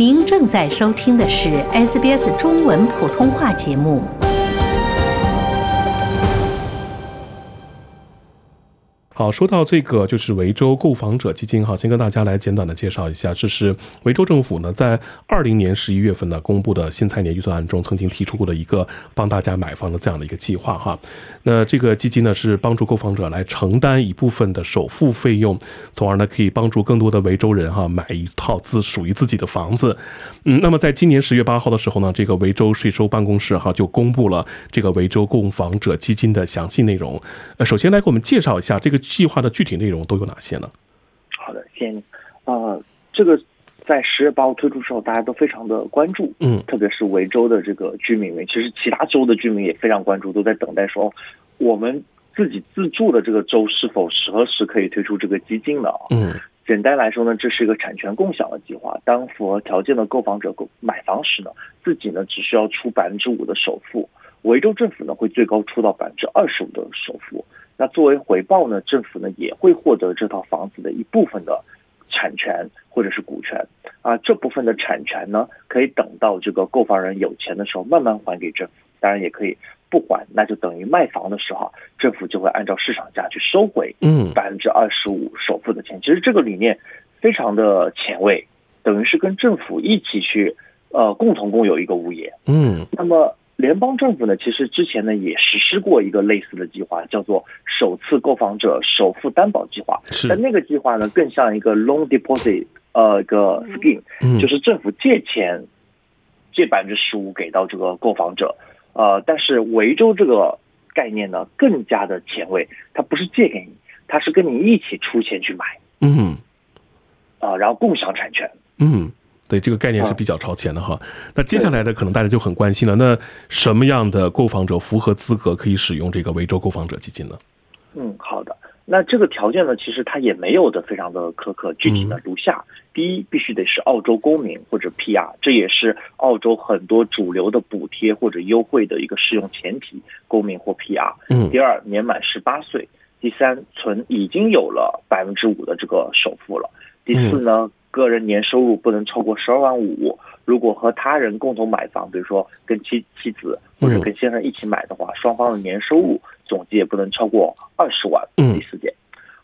您正在收听的是 SBS 中文普通话节目。好，说到这个，就是维州购房者基金哈，先跟大家来简短的介绍一下，这是维州政府呢在二零年十一月份呢公布的新财年预算案中曾经提出过的一个帮大家买房的这样的一个计划哈。那这个基金呢是帮助购房者来承担一部分的首付费用，从而呢可以帮助更多的维州人哈买一套自属于自己的房子。嗯，那么在今年十月八号的时候呢，这个维州税收办公室哈就公布了这个维州购房者基金的详细内容。呃，首先来给我们介绍一下这个。计划的具体内容都有哪些呢？好的，先，呃，这个在十月八号推出之后，大家都非常的关注，嗯，特别是维州的这个居民们，其实其他州的居民也非常关注，都在等待说，我们自己自住的这个州是否何时可以推出这个基金呢？嗯，简单来说呢，这是一个产权共享的计划，当符合条件的购房者购买房时呢，自己呢只需要出百分之五的首付，维州政府呢会最高出到百分之二十五的首付。那作为回报呢，政府呢也会获得这套房子的一部分的产权或者是股权啊，这部分的产权呢可以等到这个购房人有钱的时候慢慢还给政府，当然也可以不还，那就等于卖房的时候，政府就会按照市场价去收回嗯百分之二十五首付的钱。其实这个理念非常的前卫，等于是跟政府一起去呃共同共有一个物业。嗯，那么。联邦政府呢，其实之前呢也实施过一个类似的计划，叫做首次购房者首付担保计划。是，但那个计划呢更像一个 loan deposit 呃一个 scheme，就是政府借钱借百分之十五给到这个购房者。呃，但是维州这个概念呢更加的前卫，它不是借给你，它是跟你一起出钱去买。嗯，啊，然后共享产权。嗯。对这个概念是比较超前的哈，那接下来的可能大家就很关心了，那什么样的购房者符合资格可以使用这个维州购房者基金呢？嗯，好的，那这个条件呢，其实它也没有的非常的苛刻，具体呢如下：第一，必须得是澳洲公民或者 PR，这也是澳洲很多主流的补贴或者优惠的一个适用前提，公民或 PR。嗯。第二，年满十八岁。第三，存已经有了百分之五的这个首付了。第四呢？个人年收入不能超过十二万五，如果和他人共同买房，比如说跟妻妻子或者跟先生一起买的话，双方的年收入总计也不能超过二十万。第四点，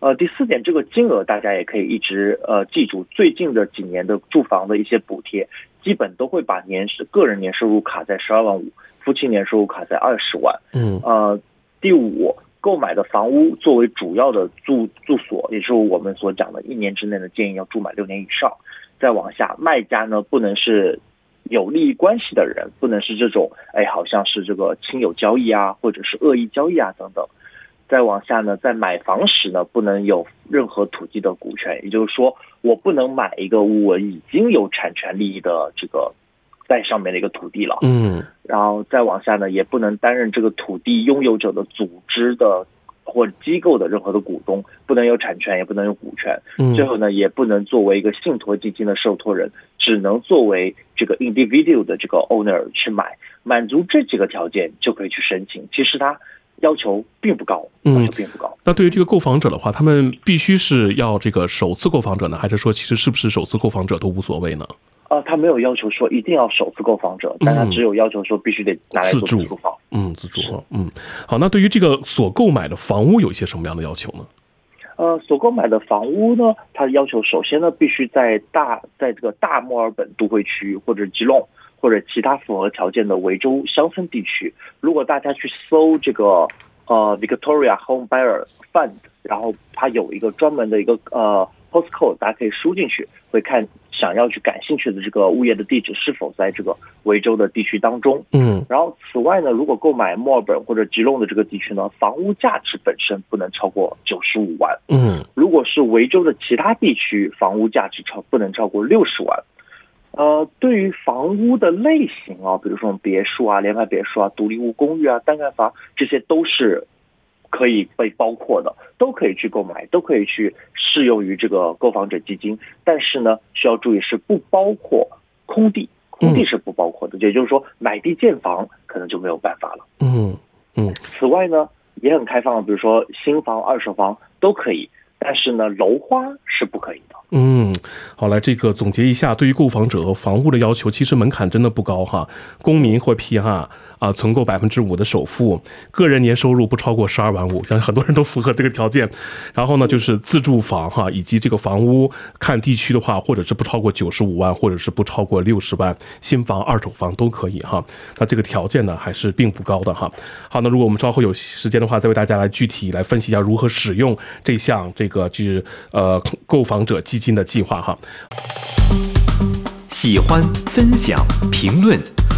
呃，第四点这个金额大家也可以一直呃记住，最近的几年的住房的一些补贴，基本都会把年个人年收入卡在十二万五，夫妻年收入卡在二十万。嗯，呃，第五。购买的房屋作为主要的住住所，也就是我们所讲的，一年之内的建议要住满六年以上。再往下，卖家呢不能是有利益关系的人，不能是这种哎，好像是这个亲友交易啊，或者是恶意交易啊等等。再往下呢，在买房时呢，不能有任何土地的股权，也就是说，我不能买一个我已经有产权利益的这个。在上面的一个土地了，嗯，然后再往下呢，也不能担任这个土地拥有者的组织的或机构的任何的股东，不能有产权，也不能有股权。嗯，最后呢，也不能作为一个信托基金的受托人，只能作为这个 individual 的这个 owner 去买。满足这几个条件就可以去申请。其实它要求并不高，要求并不高。那对于这个购房者的话，他们必须是要这个首次购房者呢，还是说其实是不是首次购房者都无所谓呢？啊，他没有要求说一定要首次购房者，但他只有要求说必须得拿来做自住房。嗯，自住房。嗯，好，那对于这个所购买的房屋有一些什么样的要求呢？呃，所购买的房屋呢，它的要求首先呢，必须在大在这个大墨尔本都会区或者吉隆或者其他符合条件的维州乡村地区。如果大家去搜这个呃 Victoria Home Buyer Fund，然后它有一个专门的一个呃 postcode，大家可以输进去会看。想要去感兴趣的这个物业的地址是否在这个维州的地区当中？嗯，然后此外呢，如果购买墨尔本或者吉隆的这个地区呢，房屋价值本身不能超过九十五万。嗯，如果是维州的其他地区，房屋价值超不能超过六十万。呃，对于房屋的类型啊，比如说别墅啊、联排别墅啊、独立屋公寓啊、单干房，这些都是。可以被包括的，都可以去购买，都可以去适用于这个购房者基金。但是呢，需要注意是不包括空地，空地是不包括的。也就是说，买地建房可能就没有办法了。嗯嗯。此外呢，也很开放，比如说新房、二手房都可以。但是呢，楼花是不可以的。嗯，好，来这个总结一下，对于购房者和房屋的要求，其实门槛真的不高哈。公民或 PR 啊，存够百分之五的首付，个人年收入不超过十二万五，相信很多人都符合这个条件。然后呢，就是自住房哈，以及这个房屋看地区的话，或者是不超过九十五万，或者是不超过六十万，新房、二手房都可以哈。那这个条件呢，还是并不高的哈。好，那如果我们稍后有时间的话，再为大家来具体来分析一下如何使用这项这个就是呃购房者基金的计划哈。喜欢、分享、评论，